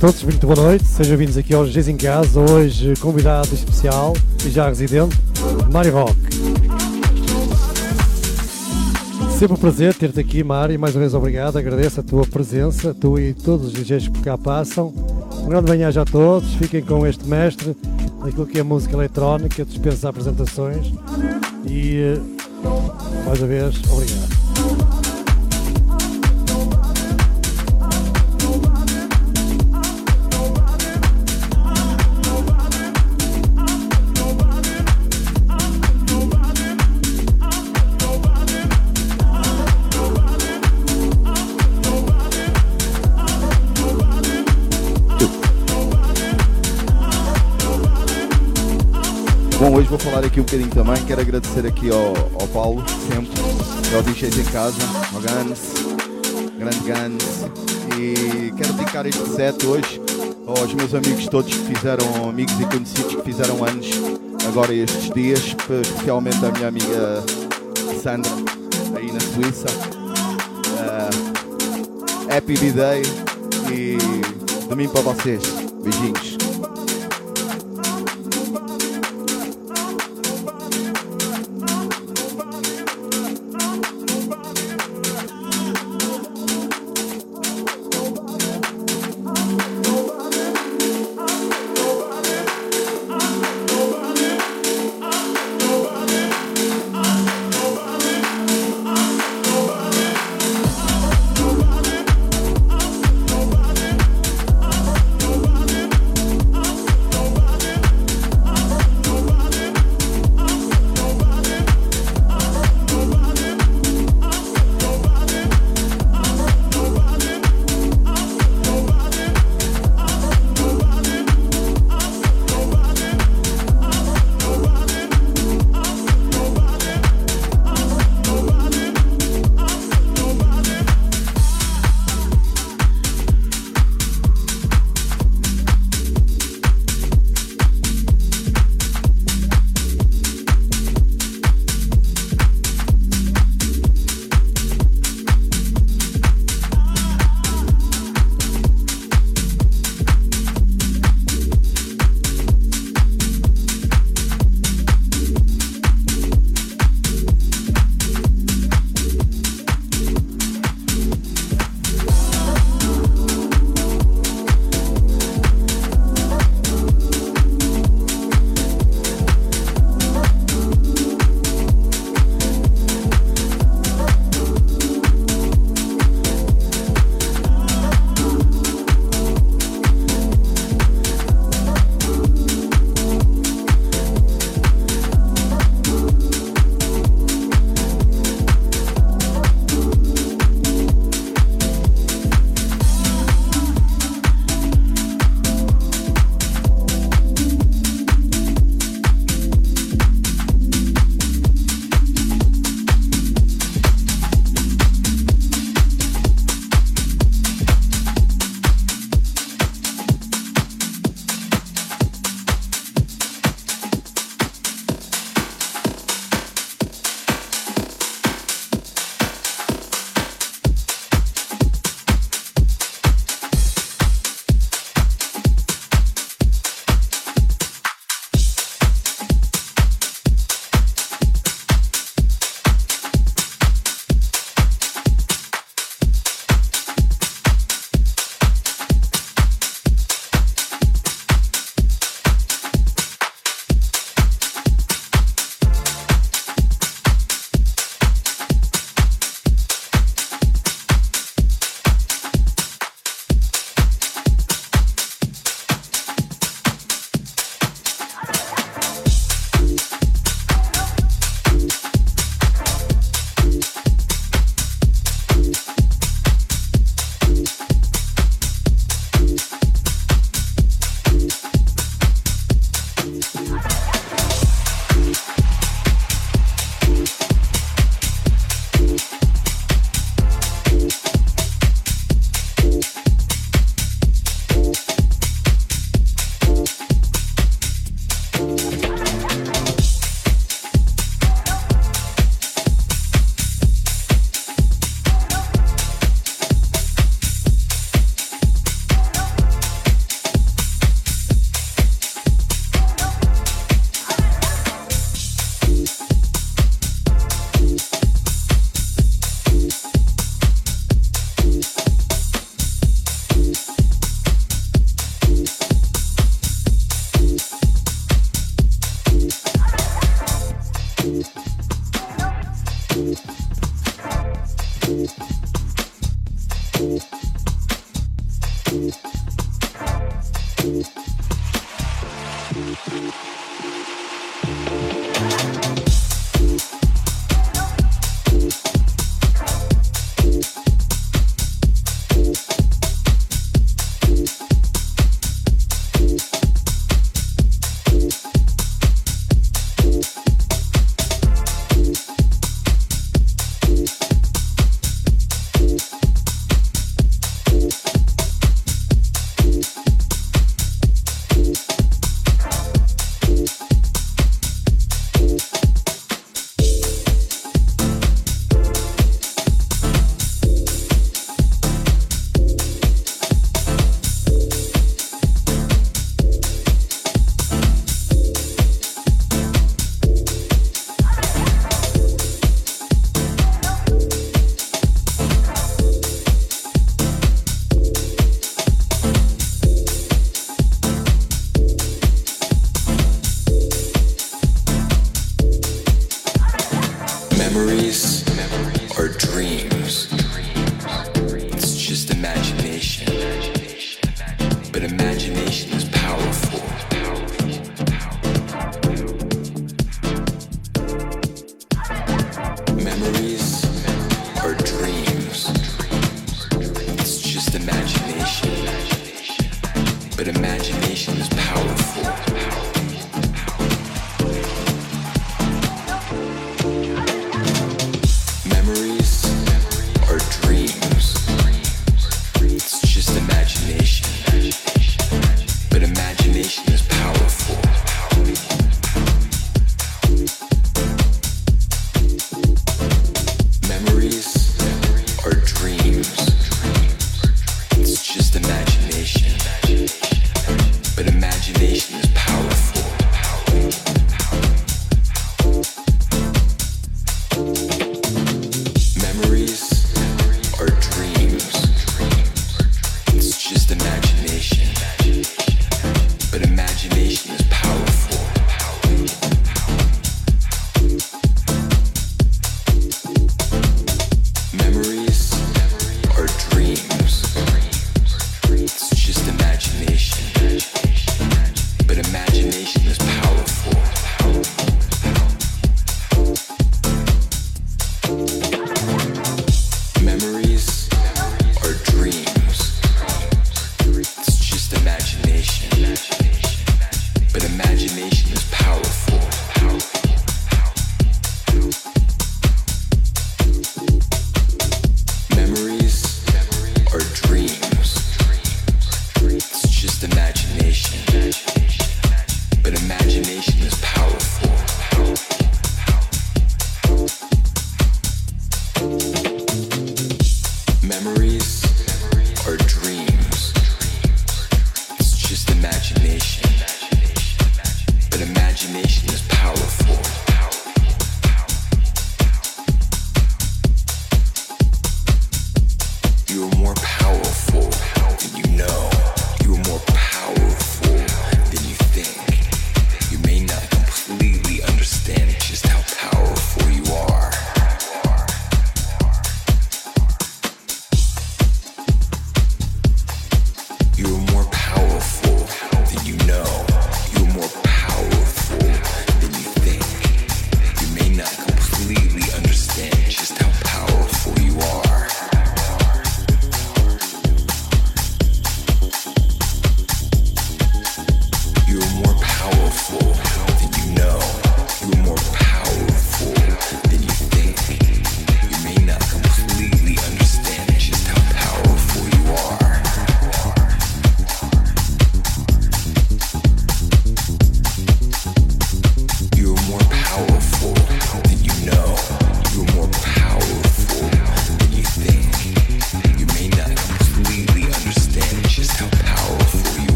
todos, muito boa noite. Sejam vindos aqui aos Dias em Casa. Hoje, convidado especial e já residente, Mário Rock. Sempre um prazer ter-te aqui, Mário. Mais uma vez, obrigado. Agradeço a tua presença, tu e todos os DJs que cá passam. Um grande já a todos. Fiquem com este mestre daquilo que é música eletrónica, dispensa apresentações. E, eh, mais uma vez, obrigado. Vou falar aqui um bocadinho também. Quero agradecer aqui ao, ao Paulo, sempre, ao DJs em casa, ao Gans, grande Gans. E quero dedicar este set hoje aos meus amigos todos que fizeram, amigos e conhecidos que fizeram anos agora estes dias, especialmente a minha amiga Sandra, aí na Suíça. Uh, happy B-Day e de mim para vocês. Beijinhos.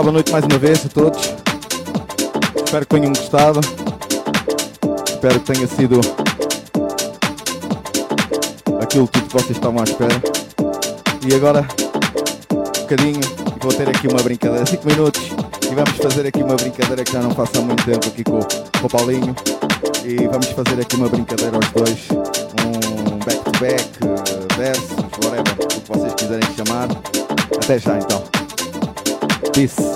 Olá, boa noite mais uma vez a todos. Espero que tenham gostado. Espero que tenha sido aquilo tudo que vocês estavam à espera. E agora, um bocadinho, e vou ter aqui uma brincadeira, 5 minutos, e vamos fazer aqui uma brincadeira que já não faço há muito tempo aqui com, com o Paulinho. E vamos fazer aqui uma brincadeira aos dois, um back-to-back, versus, whatever, o que vocês quiserem chamar. Até já então. Peace.